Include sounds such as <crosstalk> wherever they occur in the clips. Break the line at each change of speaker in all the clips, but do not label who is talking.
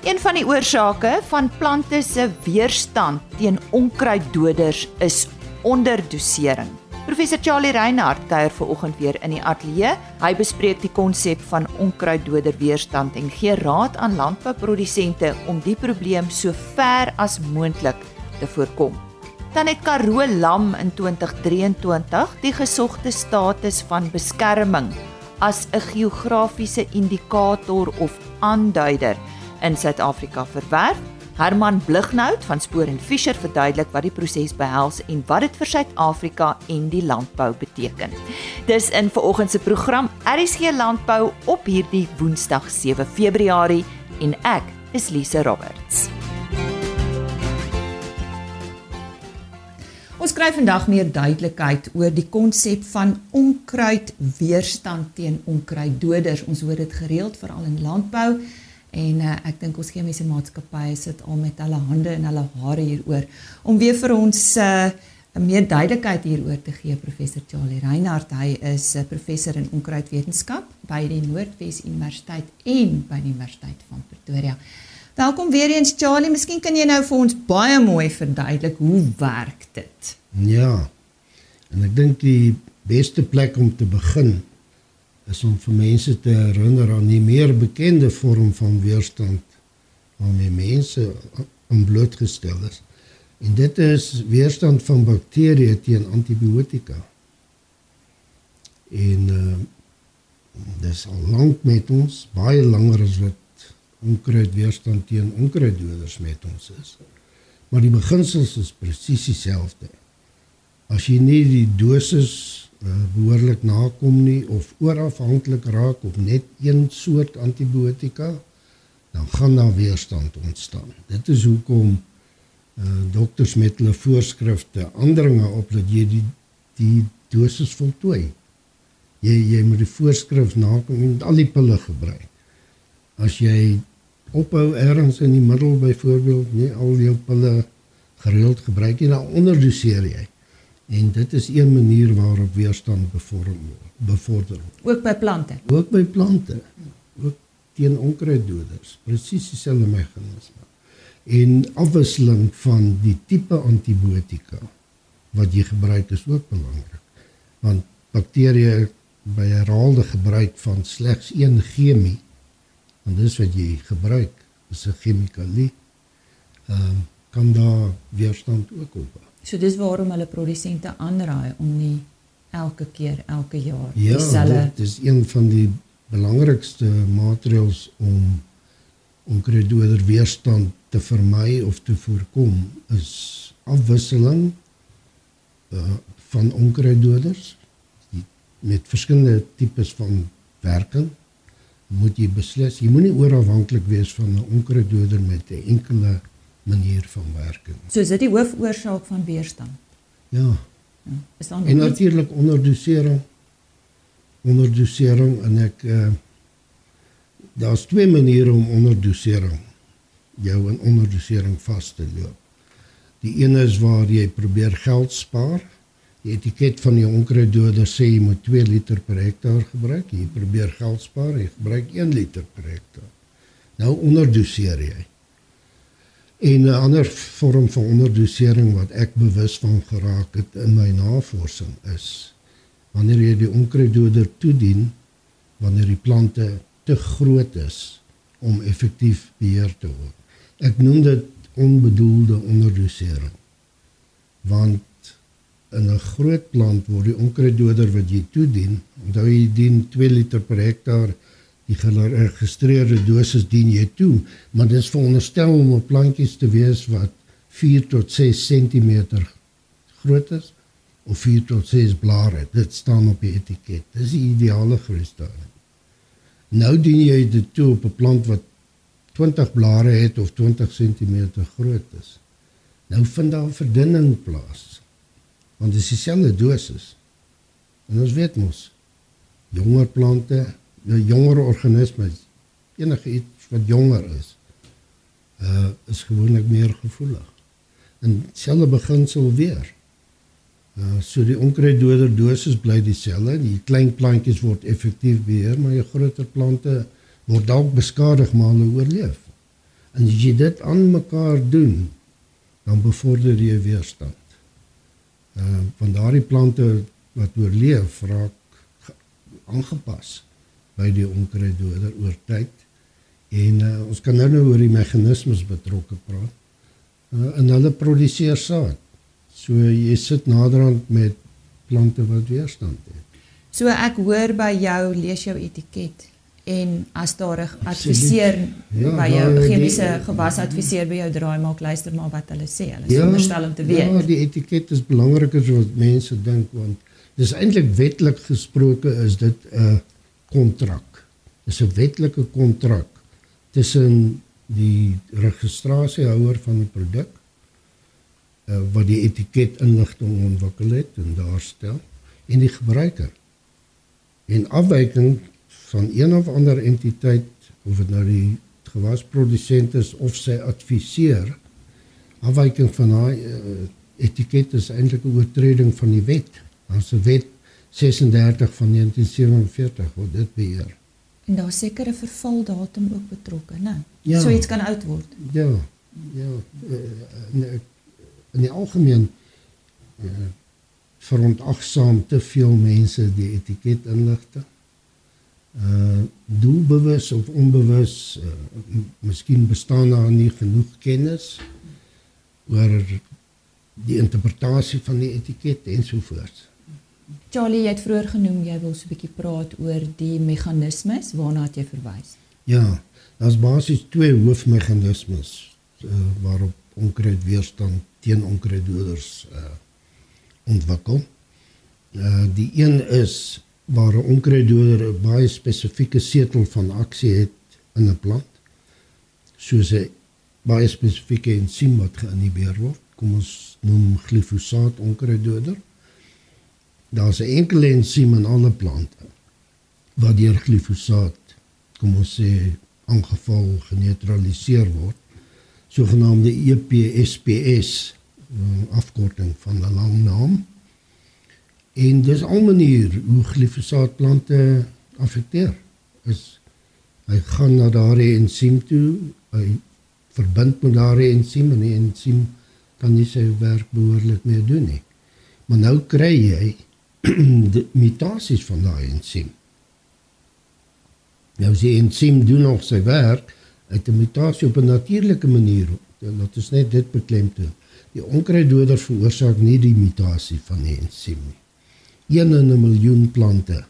Een van die oorsake van plante se weerstand teen onkruiddoders is onderdosering. Professor Charlie Reinhardt kuier vanoggend weer in die ateljee. Hy bespreek die konsep van onkruiddoder weerstand en gee raad aan landbouprodusente om die probleem so ver as moontlik te voorkom. Dan het Karoo Lam in 2023 die gesogte status van beskerming as 'n geografiese indikator of aanduider in Suid-Afrika verwerf. Herman Blighnout van Spoor en Fisher verduidelik wat die proses behels en wat dit vir Suid-Afrika en die landbou beteken. Dis in vanoggend se program RSG Landbou op hierdie Woensdag 7 Februarie en ek is Lise Roberts. Ons kry vandag meer duidelikheid oor die konsep van onkruidweerstand teen onkruiddoders. Ons hoor dit gereeld veral in landbou en uh, ek dink ons chemiese maatskappye sit al met hulle hande en hulle hare hieroor om weer vir ons uh, meer duidelikheid hieroor te gee professor Charlie Reinhardt hy is 'n uh, professor in onkruidwetenskap by die Noordwes Universiteit en by die Universiteit van Pretoria. Welkom weer eens Charlie. Miskien kan jy nou vir ons baie mooi verduidelik hoe werk dit?
Ja. En ek dink die beste plek om te begin is om vir mense te herinner aan die meer bekende vorm van weerstand waarmee mense onblootgestel is. En dit is weerstand van bakterieë teen antibiotika. En uh dis al lank met ons, baie langer as wat onkruidweerstand teen onkruiddoders met ons is. Maar die beginsels is presies dieselfde. As jy nie die dosis behoorlik nakom nie of oorafhanklik raak op net een soort antibiotika, dan gaan daar weerstand ontstaan. Dit is hoekom uh, dokters met hulle voorskrifte aandringe op dat jy die die dosis voltooi. Jy jy moet die voorskrif nakom en al die pille gebruik. As jy ophou ergens in die middel byvoorbeeld nie al jou pille gereeld gebruik nie dan onderdoseer jy en dit is een manier waarop weerstand bevorm bevorder
ook by plante.
Ook by plante. Ook teen onkruiddoders. Presies dieselfde meganisme. En afwisseling van die tipe antibiotika wat jy gebruik is ook belangrik. Want bakterieë by herhaalde gebruik van slegs een chemie en dis wat jy gebruik is 'n chemikalie ehm um, kan daar weerstand ook op.
So dis waarom hulle produsente aanraai om nie elke keer elke jaar
ja, dieselfde Ja, dit is een van die belangrikste maatreëls om om kredoder weerstand te vermy of te voorkom is afwisseling uh, van onkruiddoders met verskillende tipes van werking moet jy beslis. Jy moenie oorafhanklik wees van 'n onkruiddoder met 'n enkele manier van werking.
So is dit die hoofoorsaak van weerstand.
Ja. ja. Is En natuurlik onderdosering. Onderdosering en ek uh daar's twee maniere om onderdosering jou in onderdosering vas te loop. Die een is waar jy probeer geld spaar Die etiket van die onkruiddoder sê jy moet 2 liter per hektaar gebruik. Jy probeer geld spaar, jy gebruik 1 liter per hektaar. Nou onderdoseer jy. En 'n ander vorm van onderdosering wat ek bewus van geraak het in my navorsing is wanneer jy die onkruiddoder toedien wanneer die plante te groot is om effektief beheer te word. Ek noem dit onbedoelde onderdosering. Want in 'n groot plant word die onkruiddoder wat jy toedien, onthou jy dien 2 liter per hektaar die geregistreerde dosis dien jy toe, maar dit is veronderstel om op plantjies te wees wat 4 tot 6 cm groot is of 4 tot 6 blare. Dit staan op die etiket. Dis die ideale grootte. Nou dien jy dit toe op 'n plant wat 20 blare het of 20 cm groot is. Nou vind daar verdunning plaas want dit is dieselfde dosis. En ons weet mos jonger plante, jonger organismes, enige iets wat jonger is, uh is gewoonlik meer gevoelig. En selfe beginsel weer. Uh so die onkruiddoder dosis bly dieselfde. Die klein plantjies word effektief beheer, maar die groter plante word dalk beskadig maar hulle oorleef. En as jy dit aan mekaar doen, dan bevorder jy weerstand. Uh, van daardie plante wat oorleef raak aangepas by die onkruiddoder oor tyd. En uh, ons kan nou nou oor die meganismes betrokke praat. Uh, en hulle produseer saad. So jy sit naderhand met plante wat weerstand het.
So ek hoor by jou lees jou etiket en as daar 'n adviseer ja, by jou chemiese gewas adviseer by jou draai maak luister maar wat hulle sê. Hulle ja, onderstel om te weet.
Ja, die etiket is belangriker as wat mense dink want dis eintlik wetlik gesproke is dit 'n kontrak. Dis 'n wetlike kontrak tussen die registrasiehouer van die produk uh, wat die etiket inligting ontwikkel het en daar stel en die gebruiker. En afwyking van een of ander entiteit of dit nou die gewasprodusent is of sy adviseur afwyking van daai uh, etiket is eintlik 'n oortreding van die wet. Ons wet 36 van 1947 word dit beheer.
En daar sekere vervaldatum ook betrokke, né? Ja. So iets kan oud word.
Ja. Ja, uh, in, in die algemeen uh, verontagsaam te veel mense die etiket inligting uh doelbewus of onbewus uh, miskien bestaan daar nie genoeg kennis oor die interpretasie van die etiket en so voort.
Charlie, jy het vroeër genoem jy wil so 'n bietjie praat oor die meganismes waarna jy verwys.
Ja, daar's basies twee hoofmeganismes uh, waarop onkruidweerstand teen onkruiddoders uh ontwikkel. Uh die een is waar 'n onkruiddoder 'n baie spesifieke setel van aksie het in 'n plant soos 'n baie spesifieke ensiem wat geïnhibeer word kom ons noem glifosaat onkruiddoder daar's 'n enkele ensiem in alle plante wat deur glifosaat kom ons sê aangeval geneutraliseer word sogenaamde EPSPS afkorting van 'n lang naam En dis al manier hoe glifosaatplante affekteer. Is hy gaan na daardie ensiem toe, hy verbind met daardie ensiem en die ensiem kan nie sy werk behoorlik meer doen nie. Maar nou kry jy <clears throat> mutasies van daai ensiem. Nou as die ensiem doen nog sy werk, uit 'n mutasie op 'n natuurlike manier, dat is net dit beklemtoon. Die onkruiddoder veroorsaak nie die mutasie van die ensiem nie. 1 in 'n miljoen plante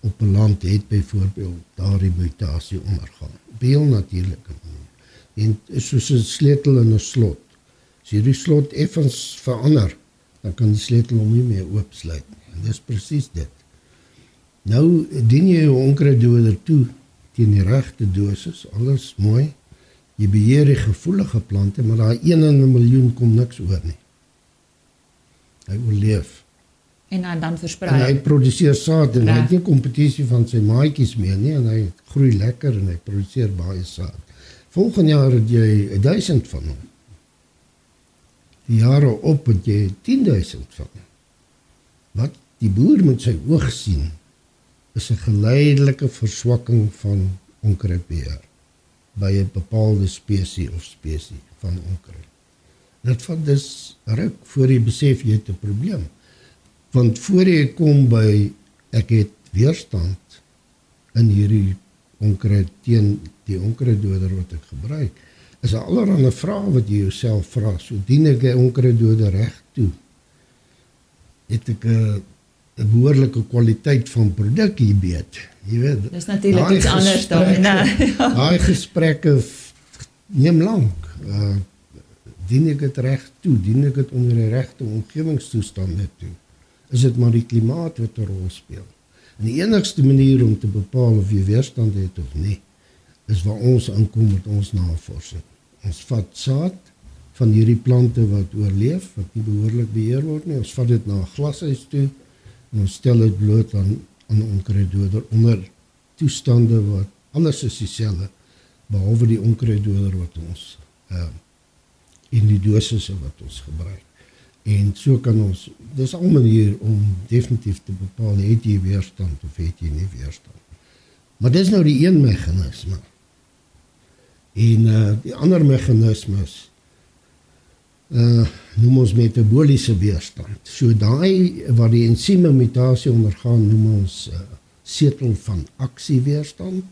op 'n land het byvoorbeeld daardie mutasie ondergaan. Beel natuurlik. En soos 'n sleutel in 'n slot. As jy die slot effens verander, dan kan die sleutel hom nie meer oopsluit nie. Dis presies dit. Nou dien jy 'n onkruiddoder toe teen die regte dosis, alles mooi. Jy beheer die gevoelige plante, maar daai 1 in 'n miljoen kom niks oor nie. Hy oorleef
en dan dan versprei.
En hy produseer saad en ja. hy het nie kompetisie van sy maatjies meer nie en hy groei lekker en hy produseer baie saad. Volgende jaar het jy 1000 van hom. Die jare op het jy 10000 van hom. Wat die boer met sy oog sien is 'n geleidelike verswakking van onkruidbeheer by 'n bepaalde spesies of spesies van onkruid. Dit vat dus ruk voor jy besef jy het 'n probleem want voor jy kom by ek het weerstand in hierdie onkruid teen die onkruiddoder wat ek gebruik is 'n allerlei vrae wat jy jouself vra so dien ek 'n onkruiddoder reg toe het ek 'n 'n behoorlike kwaliteit van produk hier weet jy weet
dis natuurlik iets anders daai
nee <laughs> daai gesprekke neem lank uh, dien ek dit reg toe dien ek dit onder die regte omgewingstoestande toe is dit maar die klimaat wat 'n rol speel. En die enigste manier om te bepaal of jy weerstand het of nie, is waar ons inkom met ons navorsing. Ons vat saad van hierdie plante wat oorleef, wat nie behoorlik beheer word nie. Ons vat dit na 'n glashuis toe ons stel dit bloot aan aan onkruiddoder onder toestande wat alles is dieselfde behalwe die onkruiddoder wat ons ehm uh, in die dosisse wat ons gebruik. En so kan ons dis al 'n manier om definitief te bepaal het jy weerstand of het jy nie weerstand. Maar dis nou die een meganisme. En uh die ander meganismes uh noem ons metabooliese weerstand. So daai wat die ensieme mutasie ondergaan noem ons uh setel van aksieweerstand.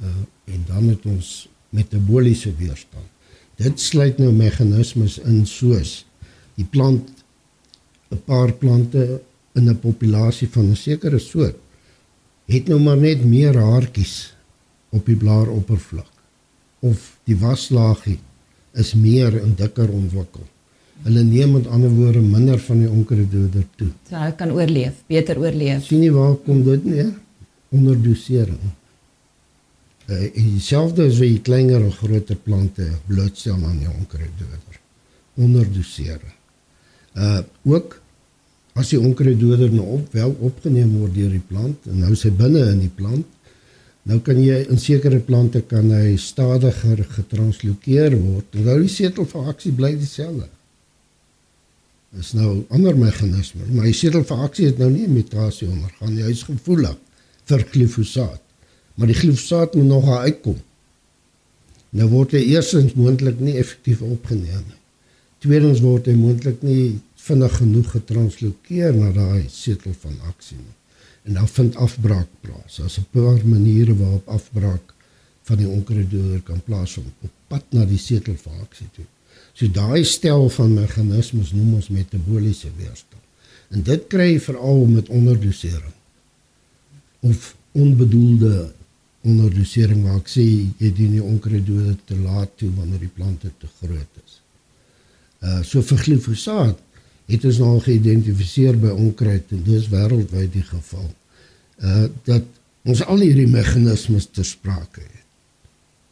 Uh en dan het ons metabooliese weerstand. Dit sluit nou meganismes in soos die plant 'n paar plante in 'n populasie van 'n sekere soort het nou maar net meer haartjies op die blaaroppervlak of die waslaagie is meer en dikker ontwikkel. Hulle neem met ander woorde minder van die onkruiddoder toe.
So hulle kan oorleef, beter oorleef.
Sien jy waar kom dit nie? Onderdosering. Uh, en dieselfde as wie kleiner of groter plante blootstel aan die onkruiddoder. Onderdosering. Uh ook as die onkruiddoder nou op wel opgeneem word deur die plant en nou sy binne in die plant Nou kan jy in sekere plante kan hy stadiger getranslokeer word. Terwyl die setel van aksie bly dieselfde. Dis nou ander meganisme, maar die setel van aksie het nou nie 'n mutasie ondergaan nie. Hy is gevoelig vir glifosaat. Maar die glifosaat moet nog uitkom. Nou word hy eersins moontlik nie effektief opgeneem nie. Tweedens word hy moontlik nie vinnig genoeg getranslokeer na daai setel van aksie nie en dan vind afbraak plaas. Daar's 'n paar maniere waarop afbraak van die onkruiddoder kan plaasvind op pad na die setel van aksie toe. So daai stel van meganismes noem ons metabooliese weerstand. En dit kry jy veral met onderdosering of onbedoelde onderdosering waar ek sê jy dien die onkruiddoder te laat toe wanneer die plante te groot is. Uh so vir glifosaat het ons nou geïdentifiseer by onkruid en dis wêreldwyd die geval. Uh dat ons al hierdie meganismes ter sprake het.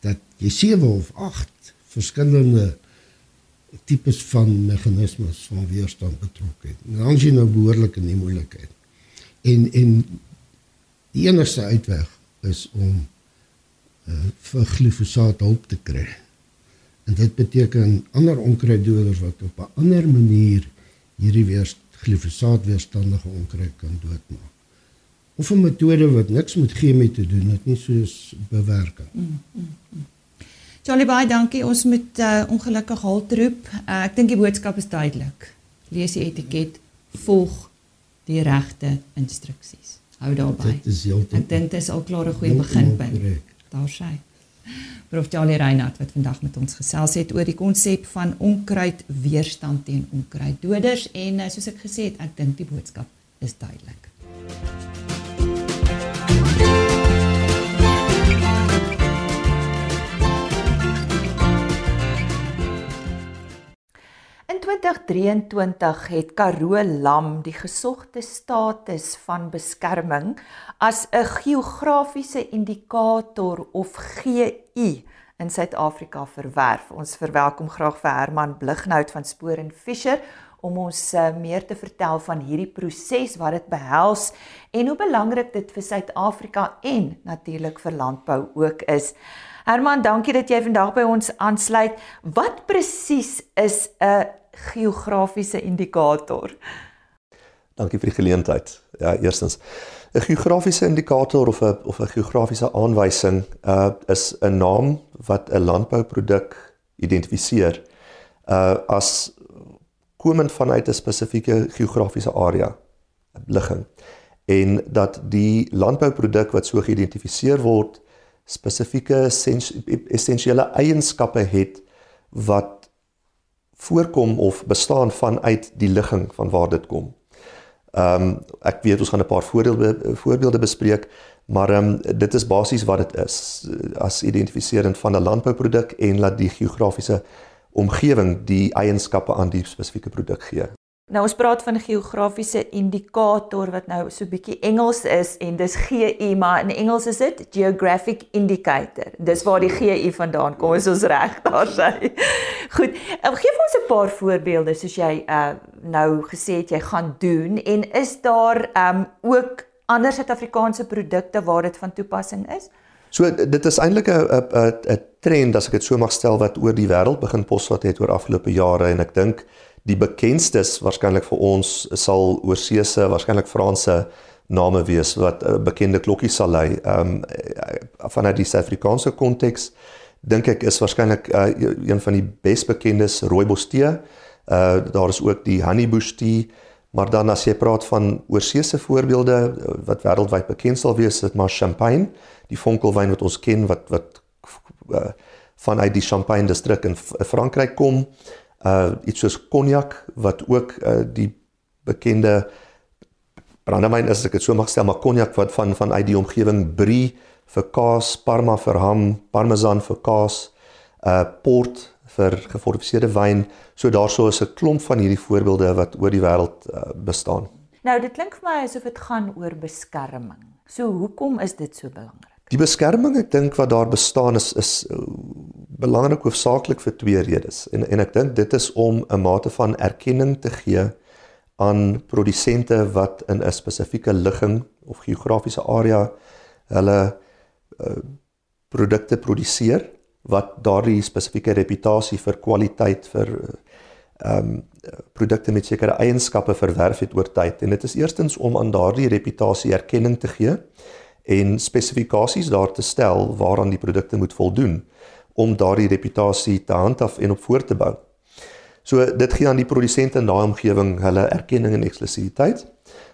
Dat jy sewe of agt verskillende tipes van meganismes van weerstand betrokke het. En dan sien nou behoorlik in die moeilikheid. En en die enigste uitweg is om uh vir glifosaat hulp te kry. En dit beteken ander onkruiddoders wat op 'n ander manier hierdie weer glifosaat weerstandige onkruid kan doodmaak. Of 'n metode wat niks met chemie te doen het nie soos bewerking. Mm, mm,
mm. Charlie baie dankie. Ons moet uh, ongelukkig halt roep. Uh, ek dink die boodskap is duidelik. Lees die etiket, volg die regte instruksies. Hou daarby.
Dit is heeltemal.
Ek dink dit is al klaar 'n goeie beginpunt. Daar sê hy. Prof Jali Reinhardt wat vandag met ons gesels het oor die konsep van onkruid weerstand teen onkruiddoders en eh, soos ek gesê het, ek dink die boodskap is duidelik. 2023 het Karoo Lam die gesogte status van beskerming as 'n geografiese indikator of GI in Suid-Afrika verwerf. Ons verwelkom graag vir Herman Blighnout van Spoor en Fisher om ons uh, meer te vertel van hierdie proses wat dit behels en hoe belangrik dit vir Suid-Afrika en natuurlik vir landbou ook is. Herman, dankie dat jy vandag by ons aansluit. Wat presies is 'n geografiese indikator?
Dankie vir die geleentheid. Ja, eerstens 'n geografiese indikator of 'n of 'n geografiese aanwysing uh is 'n naam wat 'n landbouproduk identifiseer uh as komend vanuit 'n spesifieke geografiese area ligging en dat die landbouproduk wat so geïdentifiseer word spesifieke essensiële eienskappe het wat voorkom of bestaan vanuit die ligging van waar dit kom. Ehm um, ek weet ons gaan 'n paar voorbeelde voorbeelde bespreek, maar ehm um, dit is basies wat dit is as identifiserend van 'n landbouproduk en laat die geografiese omgewing die eienskappe aan die spesifieke produk gee.
Nou ons praat van geografiese indikator wat nou so bietjie Engels is en dis GI maar in Engels is dit geographic indicator. Dis waar die GI vandaan kom. Is ons reg daar sê. Goed. Um, gee vir ons 'n paar voorbeelde soos jy uh nou gesê het jy gaan doen en is daar um ook ander Suid-Afrikaanse produkte waar dit van toepassing is?
So dit is eintlik 'n 'n trend as ek dit so mag stel wat oor die wêreld begin posvat het oor afgelope jare en ek dink die bekendstes waarskynlik vir ons sal oorseese waarskynlik Franse name wees wat 'n bekende klokkie sal lei. Ehm um, vanuit die Suid-Afrikaanse konteks dink ek is waarskynlik uh, een van die besbekendes rooibos tee. Uh daar is ook die honeybush tea, maar dan as jy praat van oorseese voorbeelde uh, wat wêreldwyd bekend sal wees, dit maar champagne, die vonkelwyn wat ons ken wat wat uh, vanuit die Champagne distrik in Frankryk kom. Uh iets soos cognac wat ook uh, die bekende brandewyn is, as ek dit so mag stel, maar cognac wat van van uit die omgewing Brie vir kaas, Parma vir ham, Parmesan vir kaas, uh port vir gefortifiseerde wyn. So daarso is 'n klomp van hierdie voorbeelde wat oor die wêreld uh, bestaan.
Nou dit klink vir my asof dit gaan oor beskerming. So hoekom is dit so belangrik?
Die beskerming ek dink wat daar bestaan is is uh, belangrik hoofsaaklik vir twee redes. En en ek dink dit is om 'n mate van erkenning te gee aan produsente wat in 'n spesifieke ligging of geografiese area hulle uh, produkte produseer wat daardie spesifieke reputasie vir kwaliteit vir ehm um, produkte met sekere eienskappe verwerf het oor tyd en dit is eerstens om aan daardie reputasie erkenning te gee en spesifikasies daar te stel waaraan die produkte moet voldoen om daardie reputasie te handhaaf en op voort te bou. So dit gee aan die produsente in daai omgewing hulle erkenning en eksklusiwiteit.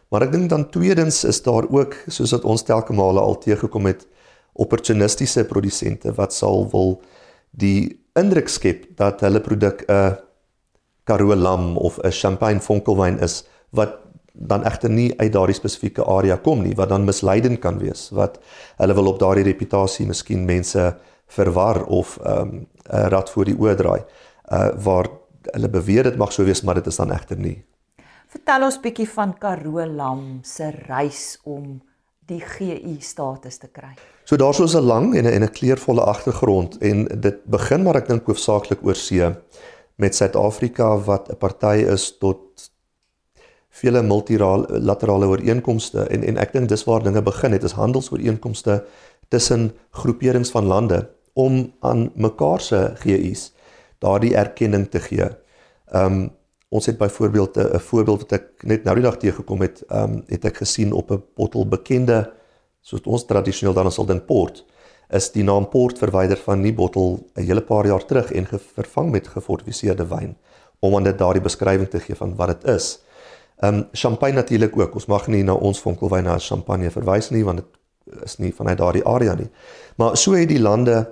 Maar ek dink dan tweedens is daar ook soos wat ons telke male al teëgekom het opportunistiese produsente wat sal wil die indruk skep dat hulle produk 'n Karoo lam of 'n Champagne vonkelwyn is wat dan egter nie uit daardie spesifieke area kom nie wat dan misleidend kan wees wat hulle wil op daardie reputasie miskien mense verwar of 'n um, rad voor die oë draai uh waar hulle beweer dit mag so wees maar dit is dan egter nie.
Vertel ons bietjie van Karoo lam se reis om die GI status te kry.
So daar's ons 'n lang en 'n en 'n kleurvolle agtergrond en dit begin maar ek dink hoofsaaklik oor see met Suid-Afrika wat 'n party is tot vele multilaterale ooreenkomste en en ek dink dis waar dinge begin het is handelsooreenkomste tussen groeperings van lande om aan mekaar se GI's daardie erkenning te gee. Um, ons het byvoorbeeld 'n voorbeeld wat ek net nou die dag teëgekom het, um, het ek gesien op 'n bottel bekende soos ons tradisioneel dan sal dink port is die naam port verwyder van die bottel 'n hele paar jaar terug en vervang met gefortifiseerde wyn om aan dit daardie beskrywing te gee van wat dit is. Ehm um, champagne natuurlik ook. Ons mag nie na ons vonkelwyne as champagne verwys nie want dit is nie vanuit daardie area nie. Maar so het die lande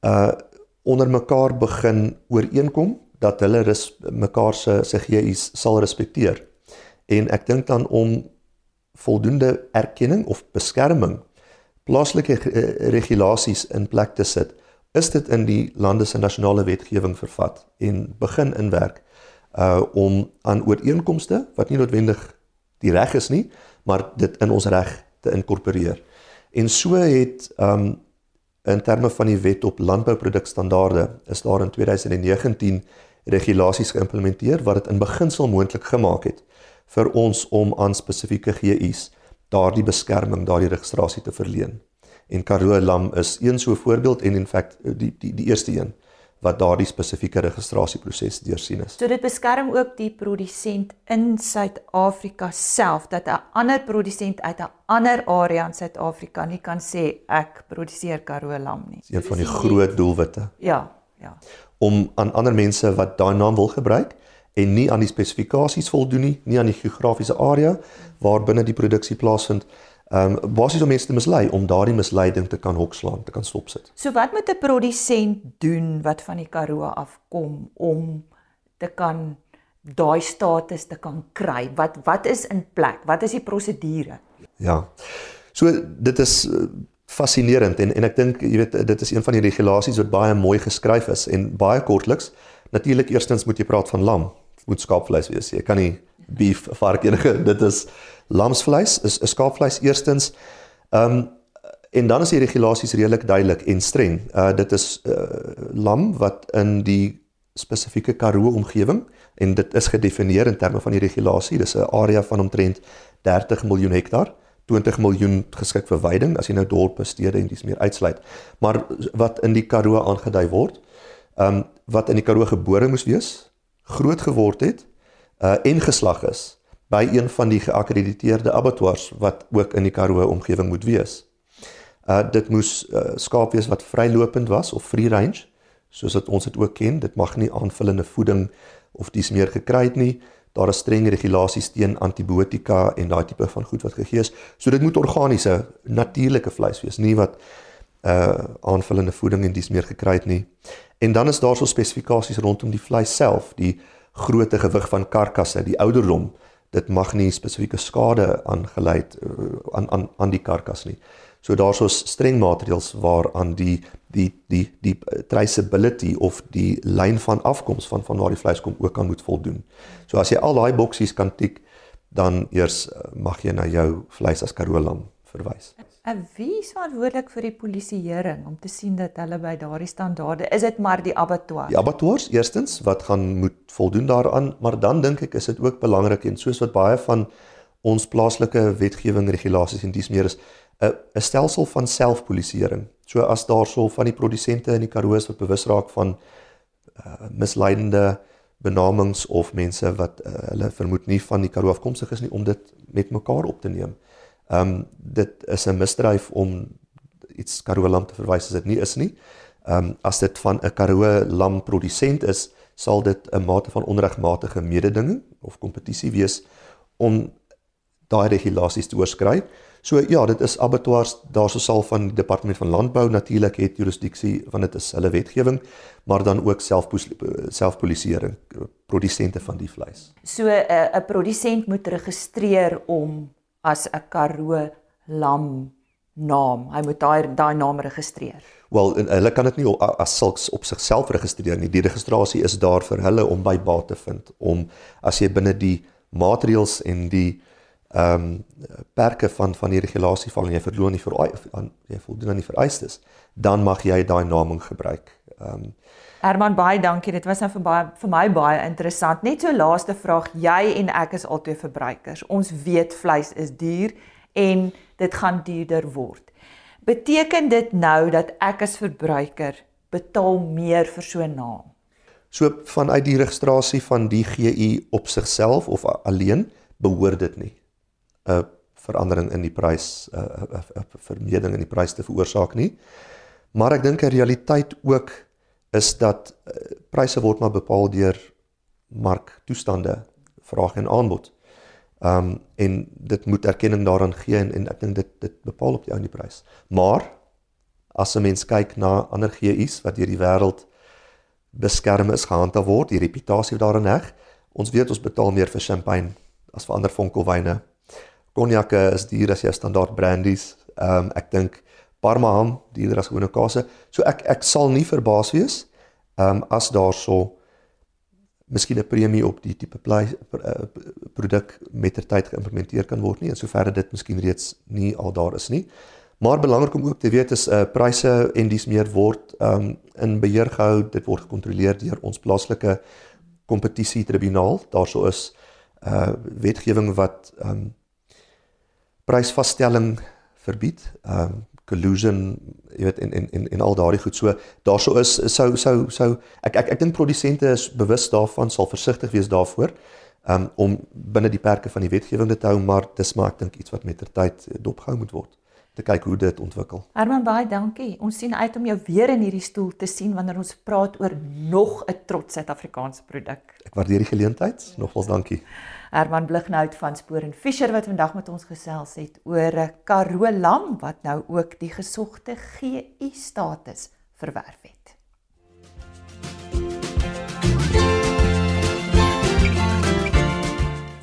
uh onder mekaar begin ooreenkom dat hulle mekaar se se GI's sal respekteer. En ek dink dan om voldoende erkenning of beskerming plaaslike uh, regulasies in plek te sit, is dit in die lande se nasionale wetgewing vervat en begin inwerk uh om aan ooreenkomste wat nie noodwendig die reg is nie, maar dit in ons reg te inkorporeer. En so het um in terme van die wet op landbouprodukstandaarde is daar in 2019 regulasies geïmplementeer wat dit in beginsel moontlik gemaak het vir ons om aan spesifieke GI's daardie beskerming, daardie registrasie te verleen. En Karoo Lam is een so voorbeeld en in feite die die die eerste een wat daardie spesifieke registrasieproses deursien is.
So dit beskerm ook die produsent in Suid-Afrika self dat 'n ander produsent uit 'n ander area in Suid-Afrika nie kan sê ek produseer Karoo lam nie.
Dis een van die groot doelwitte.
Ja, ja.
Om aan ander mense wat daai naam wil gebruik en nie aan die spesifikasies voldoen nie, nie aan die geografiese area waar binne die produksie plaasvind ehm um, basies om mense te mislei om daardie misleiding te kan hokslaan, te kan stopsit.
So wat moet 'n produsent doen wat van die Karoo afkom om te kan daai status te kan kry? Wat wat is in plek? Wat is die prosedure?
Ja. So dit is uh, fascinerend en en ek dink jy weet dit is een van die regulasies wat baie mooi geskryf is en baie kortliks. Natuurlik eerstens moet jy praat van lam, moet skaapvleis wees. Jy kan nie beef vark enige <laughs> dit is lamsvleis is 'n skaapvleis eerstens. Ehm um, en dan is die regulasies redelik duidelik en streng. Uh dit is uh, lam wat in die spesifieke Karoo omgewing en dit is gedefinieer in terme van die regulasie. Dis 'n area van omtrent 30 miljoen hektaar. 20 miljoen geskik vir veiding as jy nou dorpe, stede en dis meer uitsluit. Maar wat in die Karoo aangedui word, ehm um, wat in die Karoo gebore moes wees, groot geword het, uh en geslag is by een van die geakkrediteerde abattoirs wat ook in die Karoo omgewing moet wees. Uh dit moes uh, skaap wees wat vrylopend was of free range, soos wat ons dit ook ken. Dit mag nie aanvullende voeding of dis meer gekry het nie. Daar is streng regulasies teen antibiotika en daai tipe van goed wat gegee is. So dit moet organiese, natuurlike vleis wees, nie wat uh aanvullende voeding en dis meer gekry het nie. En dan is daar so spesifikasies rondom die vleis self, die grootte gewig van karkasse, die ouderdom. Dit mag nie spesifieke skade aangelei uh, aan aan aan die karkas nie. So daar's so streng maatreëls waaraan die die die die traceability of die lyn van afkoms van van waar die vleis kom ook kan moet voldoen. So as jy al daai boksies kan tik, dan eers uh, mag jy na jou vleis as Karoo lam verwys.
En wie is verantwoordelik vir die polisieering om te sien dat hulle by daardie standaarde is dit maar die abattoirs?
Die abattoirs eerstens wat gaan moet voldoen daaraan, maar dan dink ek is dit ook belangrik en soos wat baie van ons plaaslike wetgewing regulasies en dis meer is 'n 'n stelsel van selfpolisieering. So as daarso van die produsente in die Karoo wat bewus raak van uh, misleidende benamings of mense wat uh, hulle vermoed nie van die Karoo afkomstig is nie om dit met mekaar op te neem. Ehm um, dit is 'n misdryf om iets Karoo lam te verwys as dit nie is nie. Ehm um, as dit van 'n Karoo lam produsent is, sal dit 'n mate van onregmatige mededinging of kompetisie wees om daai regulasies te oorskry. So ja, dit is abattoirs daarso sal van die departement van landbou natuurlik het jurisdiksie want dit is hulle wetgewing, maar dan ook selfpolisieering produsente van die vleis.
So 'n uh, 'n produsent moet registreer om as 'n Karoo lam naam. Hy moet daai daai naam registreer.
Wel, hulle kan dit nie as sulks op sigself registreer nie. Die registrasie is daar vir hulle om by baat te vind om as jy binne die maatreëls en die ehm um, perke van van die regulasie val en jy verloon nie vir jy voldoen aan die vereistes, dan mag jy daai naming gebruik. Ehm um,
Herman baie dankie. Dit was nou vir baie vir my baie interessant. Net so laaste vraag, jy en ek is albei verbruikers. Ons weet vleis is duur en dit gaan duurder word. Beteken dit nou dat ek as verbruiker betaal meer vir so 'n naam?
So vanuit die registrasie van die GU op sigself of alleen behoort dit nie 'n verandering in die prys 'n vermeerdering in die prys te veroorsaak nie. Maar ek dink 'n realiteit ook is dat uh, pryse word maar bepaal deur marktoestande, vraag en aanbod. Ehm um, en dit moet erkenning daaraan gee en, en ek dink dit dit bepaal op die ou die prys. Maar as 'n mens kyk na ander GU's wat deur die wêreld beskerm is gehandhaaf word, die reputasie daarin heg, ons weet ons betaal meer vir champagne as vir ander vonkelwyne. Konjakke is duur as jou standaard brandies. Ehm um, ek dink Parma ham duurder as gewone kase. So ek ek sal nie verbaas wees ehm um, as daar so miskien 'n premie op die tipe uh, produk met ter tyd geïmplementeer kan word nie en sover dit miskien reeds nie al daar is nie. Maar belangrik om ook te weet is uh pryse en dis meer word ehm um, in beheer gehou. Dit word gekontroleer deur ons plaaslike kompetisie tribunaal. Daarso is uh wetgewing wat ehm um, prysvasstelling verbied. Ehm um, collusion jy weet en en en en al daardie goed so daarso is sou sou sou ek ek ek dink produsente is bewus daarvan sal versigtig wees daarvoor um, om binne die perke van die wetgewing te hou maar dis maar ek dink iets wat met ter tyd dopgehou moet word te kyk hoe dit ontwikkel.
Herman baie dankie. Ons sien uit om jou weer in hierdie stoel te sien wanneer ons praat oor nog 'n trots Suid-Afrikaanse produk.
Ek waardeer die geleentheid. Nogals dankie.
Herman Blignout van Spoor en Fischer wat vandag met ons gesels het oor 'n Karoo lam wat nou ook die gesogte GU status verwerf het.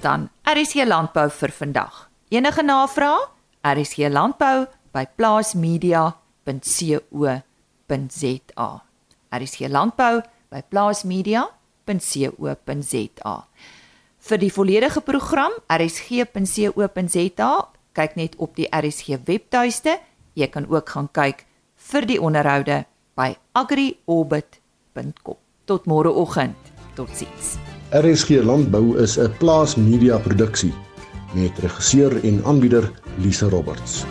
Dan RSC landbou vir vandag. Enige navrae? RSC landbou by plaasmedia.co.za. RSC landbou by plaasmedia.co.za vir die volledige program rsg.co.za kyk net op die RSG webtuiste. Jy kan ook gaan kyk vir die onderhoude by agriorbit.com tot môreoggend. Totsiens.
RSG landbou is 'n plaas media produksie met regisseur en aanbieder Lise Roberts